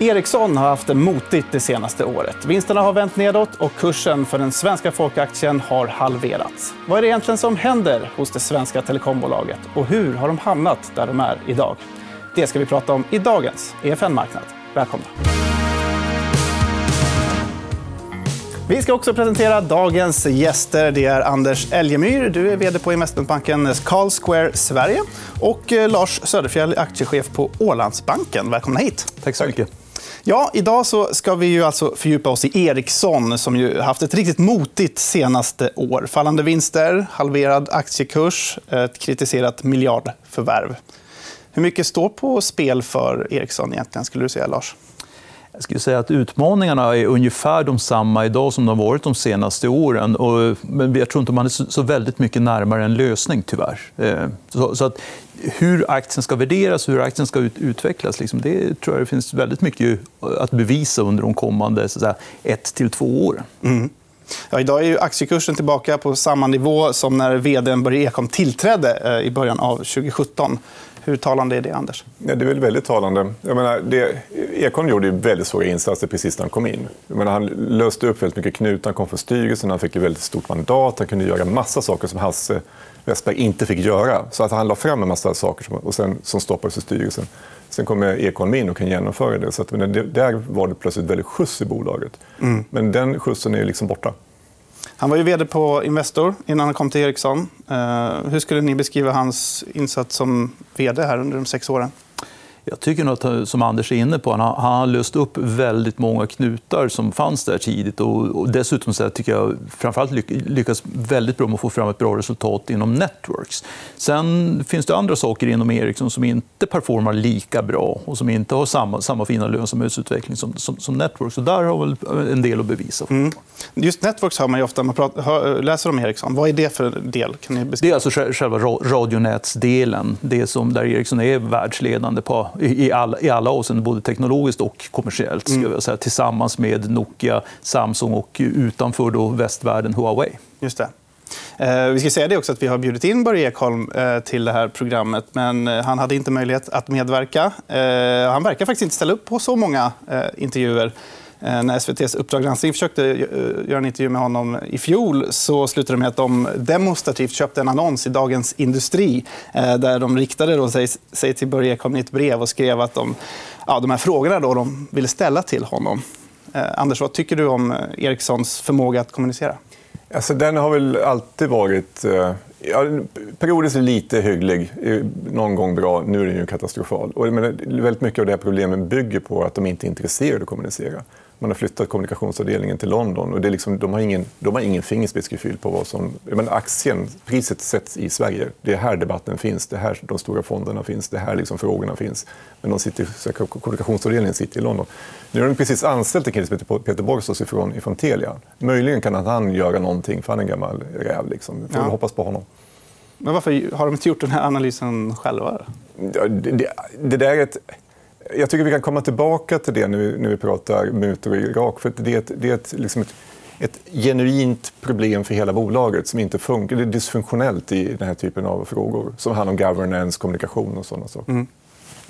Ericsson har haft det motigt det senaste året. Vinsterna har vänt nedåt och kursen för den svenska folkaktien har halverats. Vad är det egentligen som händer hos det svenska telekombolaget och hur har de hamnat där de är idag? Det ska vi prata om i dagens EFN Marknad. Välkomna. Vi ska också presentera dagens gäster. Det är Anders Elgemyr. Du är vd på investmentbanken Carl Square Sverige. Och eh, Lars Söderfjell, aktiechef på Ålandsbanken. Välkomna hit. Tack så mycket. Ja, idag så ska vi ju alltså fördjupa oss i Ericsson som ju haft ett riktigt motigt senaste år. Fallande vinster, halverad aktiekurs, ett kritiserat miljardförvärv. Hur mycket står på spel för Ericsson egentligen, skulle du säga, Lars? Jag skulle säga att utmaningarna är ungefär de samma idag som de har varit de senaste åren. men jag tror inte man är så väldigt mycket närmare en lösning, tyvärr. Eh, så, att hur aktien ska värderas och hur aktien ska utvecklas, liksom, det tror jag det finns väldigt mycket att bevisa under de kommande så att säga, ett till två åren. Mm. Ja, idag är aktiekursen tillbaka på samma nivå som när vd Börje Ekholm tillträdde eh, i början av 2017. Hur talande är det, Anders? Ja, det är väl väldigt talande. Jag menar, det, Ekholm gjorde väldigt stora insatser precis när han kom in. Jag menar, han löste upp väldigt mycket knutar. Han kom från styrelsen, han fick ett väldigt stort mandat. Han kunde göra massa saker som Hasse Westberg inte fick göra. Så att han la fram en massa saker som, och sen, som stoppades i styrelsen. Sen kommer Ekholm in och kan genomföra det. Så att, men det, där var det plötsligt väldigt skjuts i bolaget. Mm. Men den skjutsen är liksom borta. Han var ju vd på Investor innan han kom till Ericsson. Eh, hur skulle ni beskriva hans insats som vd här under de sex åren? Jag tycker nog att, som Anders är inne på, han har, han har löst upp väldigt många knutar som fanns där tidigt. Och, och dessutom så tycker jag framförallt lyckats väldigt bra med att få fram ett bra resultat inom networks. Sen finns det andra saker inom Ericsson som inte performar lika bra och som inte har samma, samma fina lönsamhetsutveckling som, som, som networks. Och där har väl en del att bevisa. Mm. Just networks hör man ju ofta man pratar, hör, läser om Ericsson. Vad är det för del? Kan ni det är alltså själva radionätsdelen. Det som där Ericsson är världsledande på i alla, i alla avseenden, både teknologiskt och kommersiellt. Ska mm. jag säga, tillsammans med Nokia, Samsung och utanför då västvärlden Huawei. Just det. Eh, vi ska säga det också att vi har bjudit in Börje Ekholm eh, till det här programmet. Men eh, han hade inte möjlighet att medverka. Han verkar faktiskt inte ställa upp på så många intervjuer. Eh, när SVTs Uppdrag granskning försökte eh, göra en intervju med honom i fjol så slutade det med att de demonstrativt köpte en annons i Dagens Industri eh, där de riktade då sig till Börje Ekholm i ett brev och skrev att de, ja, de här frågorna då de ville ställa till honom. Anders, vad tycker du om Ericssons förmåga att kommunicera? Alltså, den har väl alltid varit ja, periodiskt lite hygglig, någon gång bra. Nu är den ju katastrofal. Och, men, väldigt mycket av det här problemet bygger på att de inte är intresserade av att kommunicera. Man har flyttat kommunikationsavdelningen till London. Och det är liksom, de, har ingen, de har ingen fingerspetsgefühl på vad som... Men aktien, priset sätts i Sverige. Det är här debatten finns. Det är här de stora fonderna finns. Det är här liksom frågorna finns. Men de sitter, kommunikationsavdelningen sitter i London. Nu har de precis anställt en kille som heter Peter Borsos ifrån, ifrån Telia. Möjligen kan han göra någonting, för han är en gammal räv. Liksom. Vi får ja. hoppas på honom. Men varför har de inte gjort den här analysen själva? Det, det, det där är ett jag tycker vi kan komma tillbaka till det vi, när vi pratar mutor i Irak. För det är ett, det är ett, liksom ett, ett genuint problem för hela bolaget som inte funkar. Det är dysfunktionellt i den här typen av frågor som handlar om governance, kommunikation och sådana saker. Mm.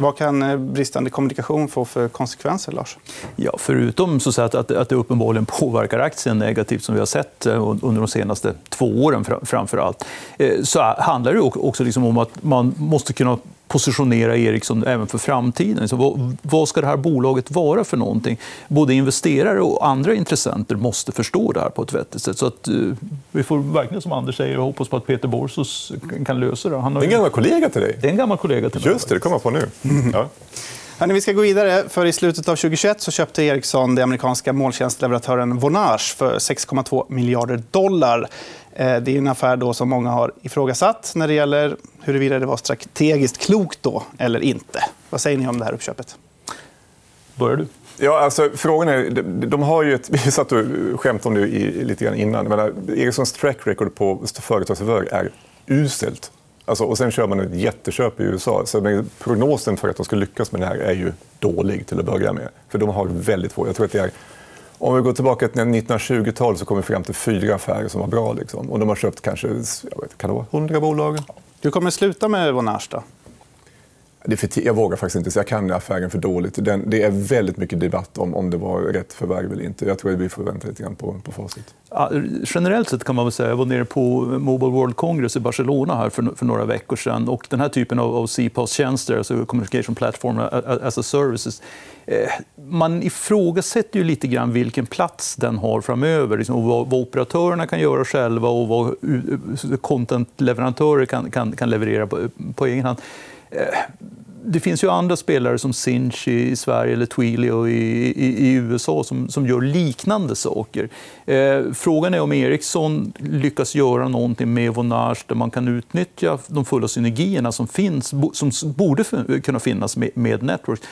Vad kan eh, bristande kommunikation få för konsekvenser, Lars? Ja, förutom så att, att, att det uppenbarligen påverkar aktien negativt, som vi har sett eh, under de senaste två åren framför allt, eh, så handlar det också liksom om att man måste kunna positionera Ericsson även för framtiden. Så vad, vad, ska det här bolaget vara för någonting? Både investerare och andra intressenter måste förstå det här på ett vettigt sätt. Så att, uh, vi får verkligen, som Anders säger, hoppas på att Peter Borsos kan lösa det. Han har... Det är en gammal kollega till dig. Det är en gammal kollega till mig. Just det, det kommer jag på nu. Ja. Hörrni, vi ska gå vidare. För I slutet av 2021 så köpte Ericsson den amerikanska molntjänstleverantören Vonage för 6,2 miljarder dollar. Eh, det är en affär då som många har ifrågasatt när det gäller huruvida det var strategiskt klokt då eller inte. Vad säger ni om det här uppköpet? Börjar du? Ja, alltså, frågan är, de har ju ett, vi satt och skämtade om det lite grann innan. Men Ericssons track record på företagsförvärv är uselt. Alltså, och sen kör man ett jätteköp i USA. Så prognosen för att de ska lyckas med det här är ju dålig till att börja med. För de har väldigt få. Jag tror att det är om vi går tillbaka till 1920-talet så kom vi fram till fyra affärer som var bra. Liksom. Och de har köpt kanske jag vet, kan det vara 100 bolag. Du kommer sluta med Vonage? Då? Det för jag vågar faktiskt inte, så jag kan affären för dåligt. Den, det är väldigt mycket debatt om om det var rätt förvärv eller inte. Jag tror att vi får vänta lite grann på, på facit. Ja, generellt sett kan man väl säga, jag var nere på Mobile World Congress i Barcelona här för, för några veckor sedan. Och den här typen av, av CPaaS-tjänster, alltså Communication Platform as a Services, eh, man ifrågasätter ju lite grann vilken plats den har framöver. Liksom, vad, vad operatörerna kan göra själva och vad eh, contentleverantörer kan, kan, kan leverera på, på egen hand. Eh, det finns ju andra spelare som Sinch i Sverige eller Twilio i, i, i USA som, som gör liknande saker. Eh, frågan är om Ericsson lyckas göra någonting med Vonage där man kan utnyttja de fulla synergierna som, finns, som borde kunna finnas med, med Networks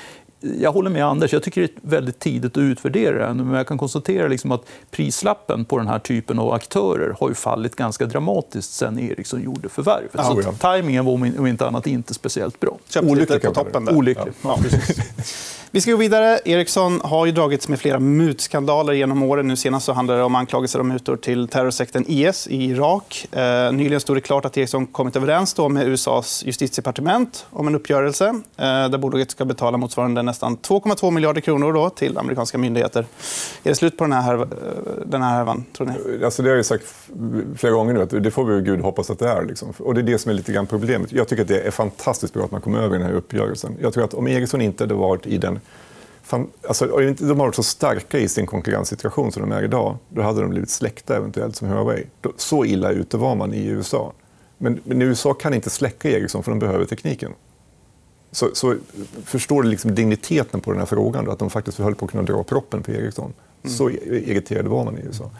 jag håller med Anders. Jag tycker det är väldigt tidigt att utvärdera Men jag kan konstatera liksom att prislappen på den här typen av aktörer har ju fallit ganska dramatiskt sen Ericsson gjorde förvärvet. Ja, ja. tajmingen var om inte annat inte speciellt bra. Olyckligt på toppen. Där. Olyckligt. Ja. Vi ska gå vidare. Ericsson har ju dragits med flera mutskandaler genom åren. Nu senast så handlade det om anklagelser om mutor till terrorsekten IS i Irak. Eh, nyligen stod det klart att Ericsson kommit överens då med USAs justitiedepartement om en uppgörelse eh, där bolaget ska betala motsvarande nästan 2,2 miljarder kronor då, till amerikanska myndigheter. Är det slut på den här, eh, den här härvan, tror ni? Alltså, det har jag sagt flera gånger nu. Att det får vi Gud hoppas att det är. Liksom. Och det är det som är lite grann problemet. Jag tycker att det är fantastiskt bra att man kom över den här uppgörelsen. Jag tror att om Ericsson inte hade varit i den alltså, de har varit så starka i sin konkurrenssituation som de är idag. Då hade de blivit släckta eventuellt som Huawei. Så illa ute var man i USA. Men, men USA kan inte släcka Ericsson för de behöver tekniken. Så, så förstår du liksom digniteten på den här frågan? Då, att de faktiskt höll på att kunna dra proppen på Ericsson. Mm. Så irriterade var man i USA.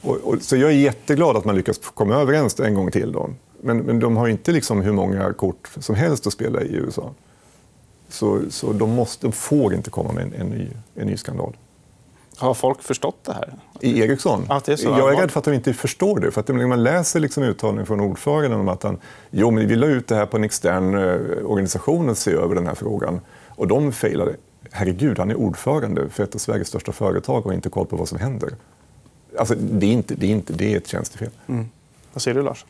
Och, och, så jag är jätteglad att man lyckas komma överens en gång till. Då. Men, men de har inte liksom hur många kort som helst att spela i USA. Så, så de, måste, de får inte komma med en, en, ny, en ny skandal. Har folk förstått det här? I Ericsson? Att det är så jag är rädd för att de inte förstår det. För att man läser liksom uttalningen från ordföranden om att han jo, men vi la ut det här på en extern eh, organisation att se över den här frågan. Och de failade. Herregud, han är ordförande för ett av Sveriges största företag och har inte koll på vad som händer. Alltså, det, är inte, det, är inte, det är ett tjänstefel. Mm. Vad säger du, Lars?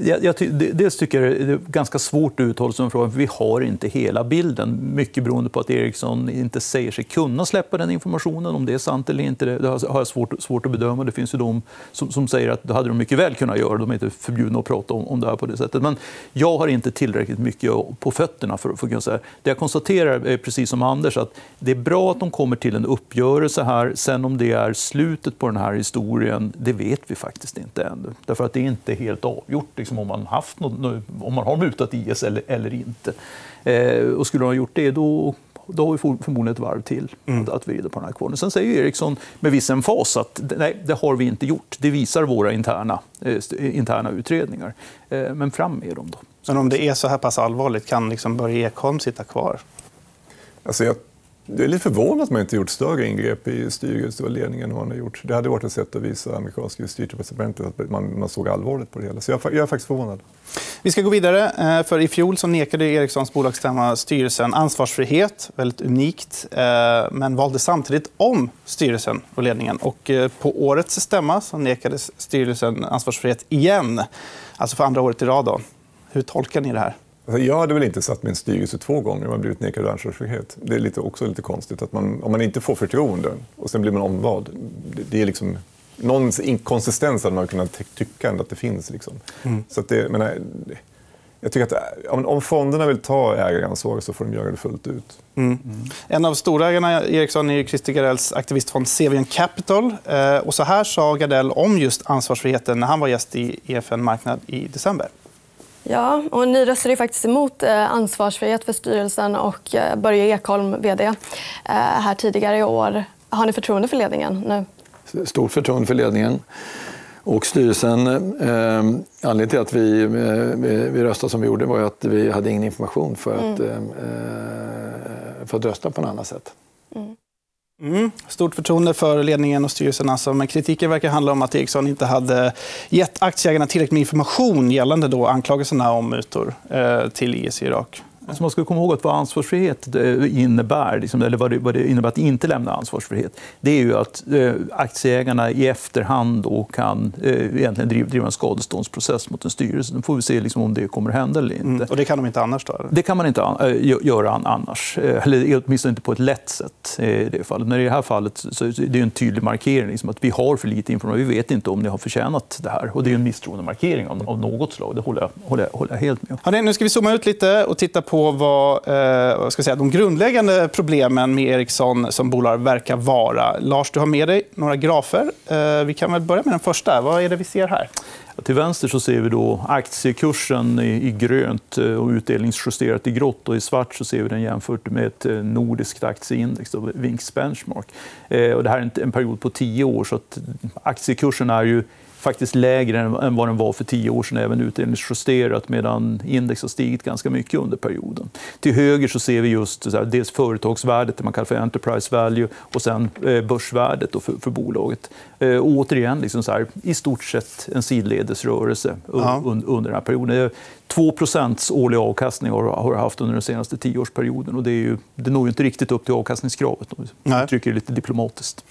Jag, jag, dels tycker jag det är ganska svårt att uttala sig om frågan, för vi har inte hela bilden. Mycket beroende på att Ericsson inte säger sig kunna släppa den informationen. Om det är sant eller inte, det har jag svårt, svårt att bedöma. Det finns ju de som, som säger att det hade de mycket väl kunnat göra. De är inte förbjudna att prata om, om det här på det sättet. Men jag har inte tillräckligt mycket på fötterna för, för att kunna säga. Det jag konstaterar är precis som Anders, att det är bra att de kommer till en uppgörelse här. Sen om det är slutet på den här historien, det vet vi faktiskt inte ännu. Därför att det är inte helt avgjort gjort, liksom, om, man haft något, om man har mutat IS eller, eller inte. Eh, och skulle de ha gjort det, då, då har vi förmodligen ett varv till mm. att, vrida på den här kvarnen. Sen säger Ericsson med viss emfas att nej, det har vi inte gjort. Det visar våra interna, eh, interna utredningar. Eh, men fram med dem då. Men om det är så här pass allvarligt, kan liksom Börje Ekholm sitta kvar? Alltså jag det är lite förvånande att man inte gjort större ingrepp i styrelse och ledningen än vad man har gjort. Det hade varit ett sätt att visa amerikanska justitiedepartementet att man, man såg allvarligt på det hela. Så jag, jag, är faktiskt förvånad. Vi ska gå vidare. Eh, för I fjol så nekade Ericssons bolagsstämma styrelsen ansvarsfrihet, väldigt unikt, eh, men valde samtidigt om styrelsen och ledningen. Och eh, på årets stämma så nekades styrelsen ansvarsfrihet igen, alltså för andra året i rad. Då. Hur tolkar ni det här? Alltså, jag hade väl inte satt min styrelse två gånger om jag blivit nekad ansvarsfrihet. Det är lite, också lite konstigt. att man, Om man inte får förtroende och sen blir man omvald. Det är liksom, någon inkonsistens hade man kunnat tycka att det finns. Liksom. Mm. Så att det, men, jag tycker att om, om fonderna vill ta ägaransvar så får de göra det fullt ut. Mm. Mm. En av storägarna Ericsson är Christer Gardells aktivistfond Sevian Capital. Eh, och så här sa Gardell om just ansvarsfriheten när han var gäst i EFN Marknad i december. Ja, och ni röstade faktiskt emot eh, ansvarsfrihet för styrelsen och eh, Börje Ekholm, vd, eh, här tidigare i år. Har ni förtroende för ledningen nu? Stort förtroende för ledningen. Och styrelsen, eh, anledningen till att vi, vi, vi röstade som vi gjorde var att vi hade ingen information för att, mm. eh, för att rösta på något annat sätt. Mm. Stort förtroende för ledningen och styrelsen. Alltså. Men kritiken verkar handla om att Ericsson inte hade gett aktieägarna tillräckligt med information gällande då anklagelserna om mutor eh, till IS i Irak. Alltså man ska komma ihåg att vad ansvarsfrihet eh, innebär, liksom, eller vad det, vad det, innebär att inte lämna ansvarsfrihet, det är ju att eh, aktieägarna i efterhand då kan eh, egentligen driva, driva en skadeståndsprocess mot en styrelse. Då får vi se liksom, om det kommer att hända eller inte. Mm. Och det kan de inte annars? Då, eller? Det kan man inte an äh, göra annars. Eller åtminstone inte på ett lätt sätt. I det, fallet. Men i det här fallet så är det en tydlig markering liksom, att vi har för lite information. Vi vet inte om ni har förtjänat det här. Och det är en misstroendemarkering av, av något slag. Det håller jag, håller jag, håller jag helt med om. Hörrni, nu ska vi zooma ut lite och titta på vad, eh, vad ska säga, de grundläggande problemen med Ericsson som bolag verkar vara. Lars, du har med dig några grafer. Eh, vi kan väl börja med den första. Vad är det vi ser här? Till vänster så ser vi då aktiekursen i grönt eh, och utdelningsjusterat i grått. Och I svart så ser vi den jämfört med ett eh, nordiskt aktieindex, VINX Vinks Benchmark. Eh, och det här är en period på tio år, så att aktiekursen är ju faktiskt lägre än vad den var för tio år sedan, även utdelningsjusterat, medan index har stigit ganska mycket under perioden. Till höger så ser vi just så här, dels företagsvärdet, det man kallar för enterprise value, och sen eh, börsvärdet för, för bolaget. Och eh, återigen, liksom så här, i stort sett en sidledesrörelse ja. under den här perioden. 2% årlig avkastning har det haft under den senaste tioårsperioden. Och det, är ju, det når ju inte riktigt upp till avkastningskravet, om vi uttrycker det lite diplomatiskt.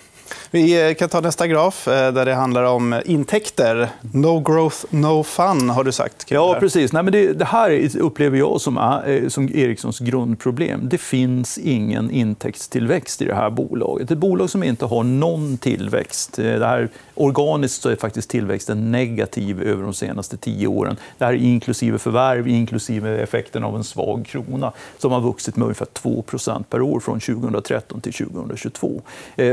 Vi eh, kan ta nästa graf eh, där det handlar om intäkter. No growth, no fun, har du sagt. Ja, precis. Nej, men det, det, här upplever jag som, eh, som Ericssons grundproblem. Det finns ingen intäktstillväxt i det här bolaget. Ett bolag som inte har någon tillväxt. Det här, organiskt så är faktiskt tillväxten negativ över de senaste tio åren. Det här är inklusive förvärv, inklusive effekten av en svag krona som har vuxit med ungefär 2% per år från 2013 till 2022.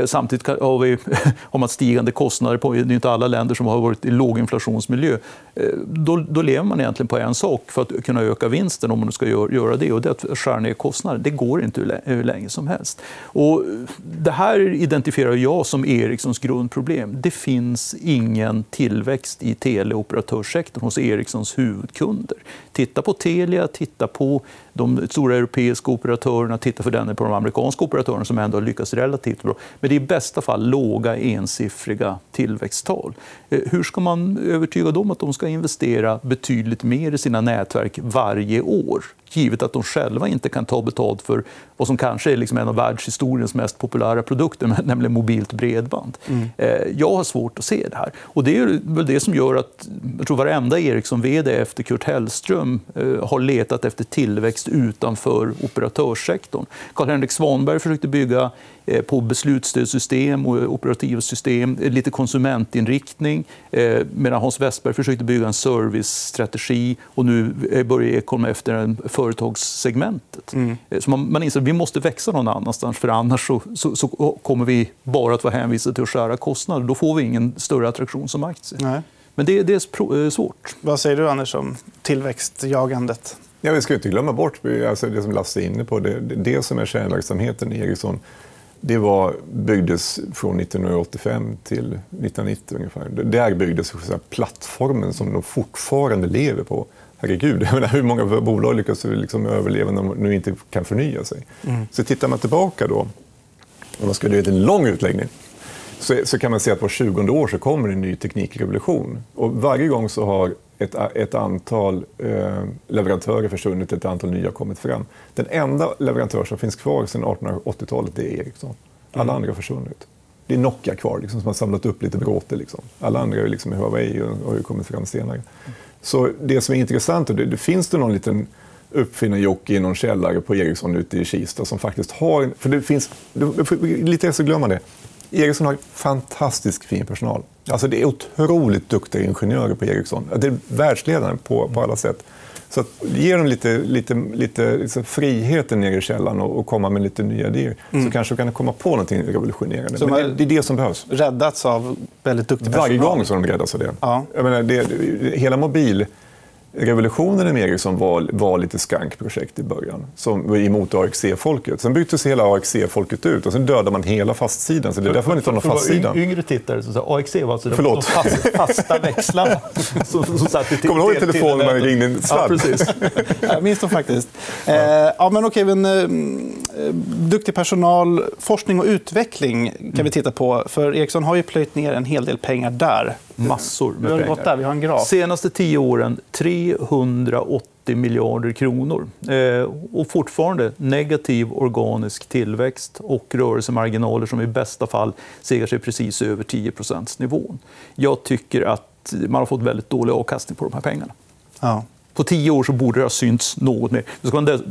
Samtidigt har vi har man stigande kostnader. På, det är inte alla länder som har varit i låginflationsmiljö. Eh, då, då lever man egentligen på en sak för att kunna öka vinsten om man ska göra det. Och det är att skära ner kostnader. Det går inte hur länge som helst. Och det här identifierar jag som Ericssons grundproblem. Det finns ingen tillväxt i teleoperatörssektorn hos Ericssons huvudkunder. Titta på Telia, titta på de stora europeiska operatörerna, tittar för den på de amerikanska operatörerna som ändå har lyckats relativt bra. Men det är i bästa fall låga ensiffriga tillväxttal. Eh, hur ska man övertyga dem att de ska investera betydligt mer i sina nätverk varje år? Givet att de själva inte kan ta betalt för vad som kanske är liksom en av världshistoriens mest populära produkter, nämligen mobilt bredband. Mm. Eh, jag har svårt att se det här. Och det är väl det som gör att jag tror varenda Ericsson-vd efter Kurt Hellström eh, har letat efter tillväxt utanför operatörssektorn. Karl-Henrik Svanberg försökte bygga Eh, på beslutsstödssystem och operativa system, lite konsumentinriktning. Medan Hans Westberg försökte bygga en servicestrategi och nu börjar Ekholm efter företagssegmentet. Mm. Så man, man inser att vi måste växa någon annanstans för annars så, så, så, kommer vi bara att vara hänvisade till att skära kostnader. Då får vi ingen större attraktion som aktie. Nej. Men det, det är svårt. Vad säger du, Anders, om tillväxtjagandet? Ja, vi ska inte glömma bort alltså det som Lasse är inne på. Det, det som är kärnverksamheten i Ericsson det var, byggdes från 1985 till 1990 ungefär. Där byggdes så plattformen som de fortfarande lever på. Herregud, jag menar, hur många bolag lyckas liksom överleva när de nu inte kan förnya sig? Mm. Så tittar man tillbaka då, om man ska göra en lång utläggning, så, så kan man se att var 20 år så kommer en ny teknikrevolution. Och varje gång så har ett, ett antal eh, leverantörer försvunnit, ett antal nya kommit fram. Den enda leverantör som finns kvar sedan 1880-talet är Ericsson. Alla mm. andra har försvunnit. Det är Nokia kvar liksom, som har samlat upp lite bråte. Liksom. Alla andra är liksom Huawei och har kommit fram senare. Så det som är intressant, det, det finns det någon liten uppfinnarjocke i någon källare på Ericsson ute i Kista som faktiskt har... För det finns, lite så glömmer man det. Ericsson har fantastiskt fin personal. Alltså det är otroligt duktiga ingenjörer på Ericsson. Det är världsledande på, på alla sätt. Så att ge dem lite, lite, lite liksom friheten nere i källaren och, och, komma med lite nya idéer. Mm. Så kanske de kan komma på något revolutionerande. Så Men det, det, är det som behövs. Räddats av väldigt duktig personal? Varje gång har de räddats av det. Ja. Jag menar, det hela mobil revolutionen med Ericsson var, var lite skankprojekt i början, som emot AXE-folket. Sen byttes hela AXE-folket ut och sen dödade man hela fastsidan. Så det är därför man inte har någon fastsida. Yngre tittare, så AXE var alltså de fast, fasta växlarna som, som satt i Kommer du ihåg telefonen när man ringde en sladd? Ja, precis. Jag minns dem faktiskt. Ja. Eh, ja, men okej, men, eh, duktig personal, forskning och utveckling kan mm. vi titta på. För Ericsson har ju plöjt ner en hel del pengar där. Massor med pengar. Där, vi har en graf. Senaste tio åren 380 80 miljarder kronor. Eh, och fortfarande negativ organisk tillväxt och rörelsemarginaler som i bästa fall segar sig precis över 10 nivån. Jag tycker att man har fått väldigt dålig avkastning på de här pengarna. Ja på tio år så borde det ha synts något mer. Då ska man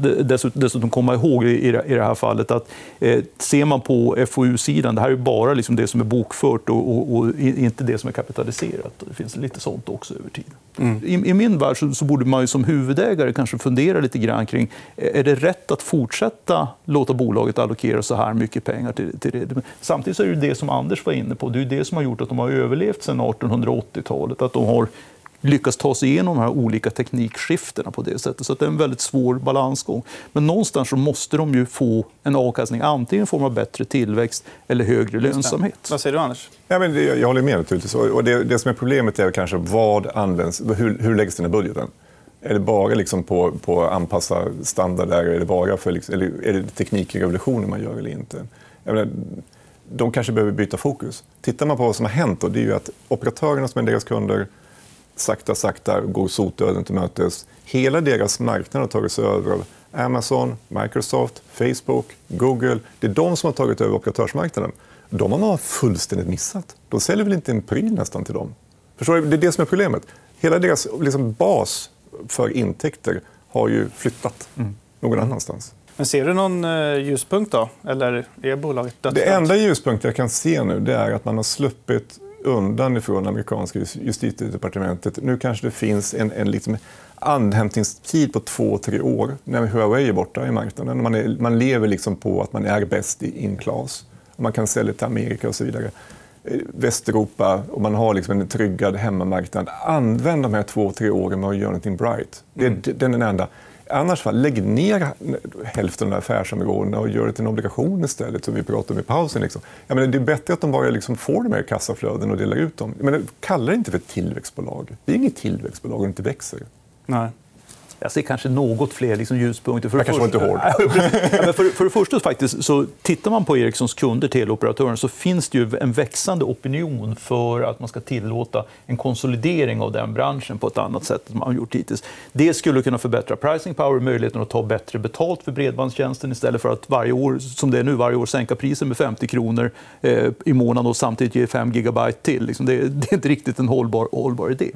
dessutom komma ihåg i det här fallet att eh, ser man på FoU-sidan, det här är bara liksom det som är bokfört och, inte det som är kapitaliserat. Det finns lite sånt också över tid. Mm. I, min värld så, borde man som huvudägare kanske fundera lite grann kring är det rätt att fortsätta låta bolaget allokera så här mycket pengar till, det? Samtidigt så är det det som Anders var inne på, det är det som har gjort att de har överlevt sedan 1880-talet. Att de har lyckas ta sig igenom de här olika teknikskiftena på det sättet. Så det är en väldigt svår balansgång. Men någonstans så måste de ju få en avkastning antingen i form av bättre tillväxt eller högre lönsamhet. Vad säger du, Anders? Ja, men det, jag håller med naturligtvis. Och det, det som är problemet är kanske vad används, hur, hur läggs den i budgeten? Är det bara liksom på, på att anpassa standarder? Är det, bara för, liksom, eller är det teknikrevolutioner man gör eller inte? Menar, de kanske behöver byta fokus. Tittar man på vad som har hänt, då, det är ju att operatörerna som är deras kunder sakta, sakta går sotdöden till mötes. Hela deras marknad har tagits över av Amazon, Microsoft, Facebook, Google. Det är de som har tagit över operatörsmarknaden. De har man fullständigt missat. De säljer väl inte en pryl nästan till dem. Förstår du? Det är det som är problemet. Hela deras liksom, bas för intäkter har ju flyttat mm. någon annanstans. Men ser du någon eh, ljuspunkt då? Eller är bolaget dödsdömt? Det enda ljuspunkt jag kan se nu det är att man har sluppit undan ifrån amerikanska justitiedepartementet. Nu kanske det finns en, en liksom andhämtningstid på två, tre år när Huawei är borta i marknaden. Man, är, man lever liksom på att man är bäst i in class. Man kan sälja till Amerika och så vidare. Eh, Västeuropa och man har liksom en tryggad hemmamarknad. Använd de här två, tre åren med att göra något bright. Det är, mm. Den enda annars fall, lägg ner hälften av affärsområdena och gör det till en obligation istället, som vi pratade om i pausen. Liksom. Jag menar, det är bättre att de bara liksom får de här kassaflöden och delar ut dem. Kalla det inte för ett tillväxtbolag. Det är inget tillväxtbolag om det inte växer. Nej. Jag ser kanske något fler liksom ljuspunkter. För jag kanske var inte hård. ja, för, för det första, faktiskt, så tittar man på Ericssons kunder, teleoperatören, så finns det ju en växande opinion för att man ska tillåta en konsolidering av den branschen på ett annat sätt än man har gjort hittills. Det skulle kunna förbättra pricing power, möjligheten att ta bättre betalt för bredbandstjänsten istället för att varje år, som det är nu, varje år sänka priset med 50 kronor eh, i månaden och samtidigt ge 5 gigabyte till. Liksom det, det, är inte riktigt en hållbar, hållbar idé.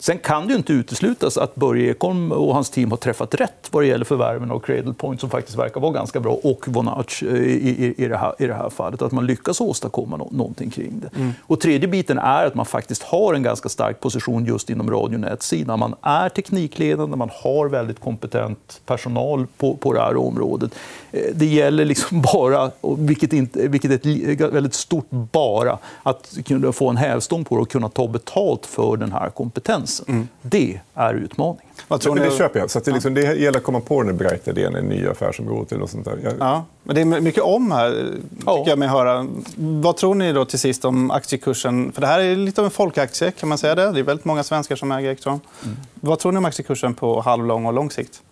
Sen kan det inte uteslutas att Börje Ekholm och hans team har träffat rätt vad det gäller förvärven av Cradlepoint som faktiskt verkar vara ganska bra och Vonage eh, i, i, det, här, i det här fallet. Att man lyckas åstadkomma no någonting kring det. Mm. Och tredje biten är att man faktiskt har en ganska stark position just inom radionätsidan. Man är teknikledande, man har väldigt kompetent personal på, på det här området. Eh, det gäller liksom bara, vilket, inte, vilket är ett väldigt stort bara, att kunna få en hävstång på det och kunna ta betalt för den här kompetensen. Mm. Det är utmaningen. Vad tror ni? Det köper jag. Så det, liksom, det gäller att komma på den brighta idén i nya affärsområdet. Eller sånt där. Jag... Ja, men det är mycket om här, tycker jag mig höra. Vad tror ni då till sist om aktiekursen? För det här är lite av en folkaktie, kan man säga det? Det är väldigt många svenskar som äger Ericsson. Mm. Vad tror ni om aktiekursen på halvlång och lång sikt?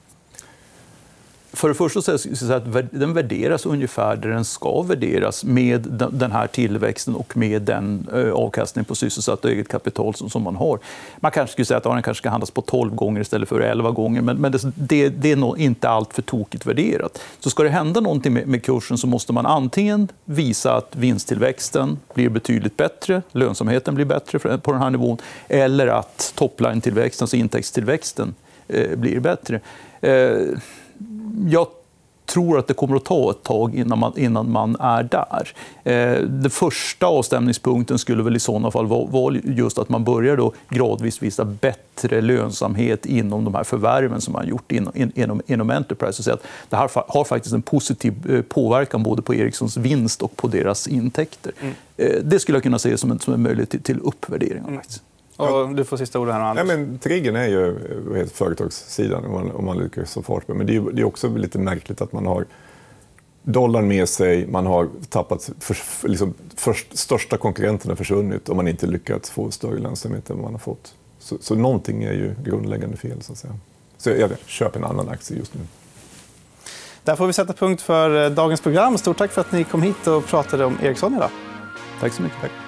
För det första så är att den värderas ungefär där den ska värderas med den här tillväxten och med den eh, avkastning på sysselsatt och eget kapital som man har. Man kanske skulle säga att den kanske ska handlas på 12 gånger istället för 11 gånger, men det, det är nog inte allt för tokigt värderat. Så ska det hända någonting med kursen så måste man antingen visa att vinsttillväxten blir betydligt bättre, lönsamheten blir bättre på den här nivån, eller att topline-tillväxten, alltså intäktstillväxten, eh, blir bättre eh, jag tror att det kommer att ta ett tag innan man, innan man är där. Eh, den första avstämningspunkten skulle väl i sådana fall vara just att man börjar då gradvis visa bättre lönsamhet inom de här förvärven som man gjort inom, inom, inom Enterprise. Så att det här har faktiskt en positiv eh, påverkan både på Ericssons vinst och på deras intäkter. Mm. Eh, det skulle jag kunna se som en, som en möjlighet till, till uppvärdering. Mm. Och du får sista ordet här, Anders. Ja, men triggern är ju vet, företagssidan, om man, om man lyckas få fart på Men det är, det är också lite märkligt att man har dollarn med sig, man har tappat... För, liksom, först, största konkurrenten har försvunnit och man inte lyckats få större lönsamhet än vad man har fått. Så, så någonting är ju grundläggande fel. Så att säga. Så jag vet, köp en annan aktie just nu. Där får vi sätta punkt för eh, dagens program. Stort tack för att ni kom hit och pratade om Ericsson idag. Tack så mycket. Tack.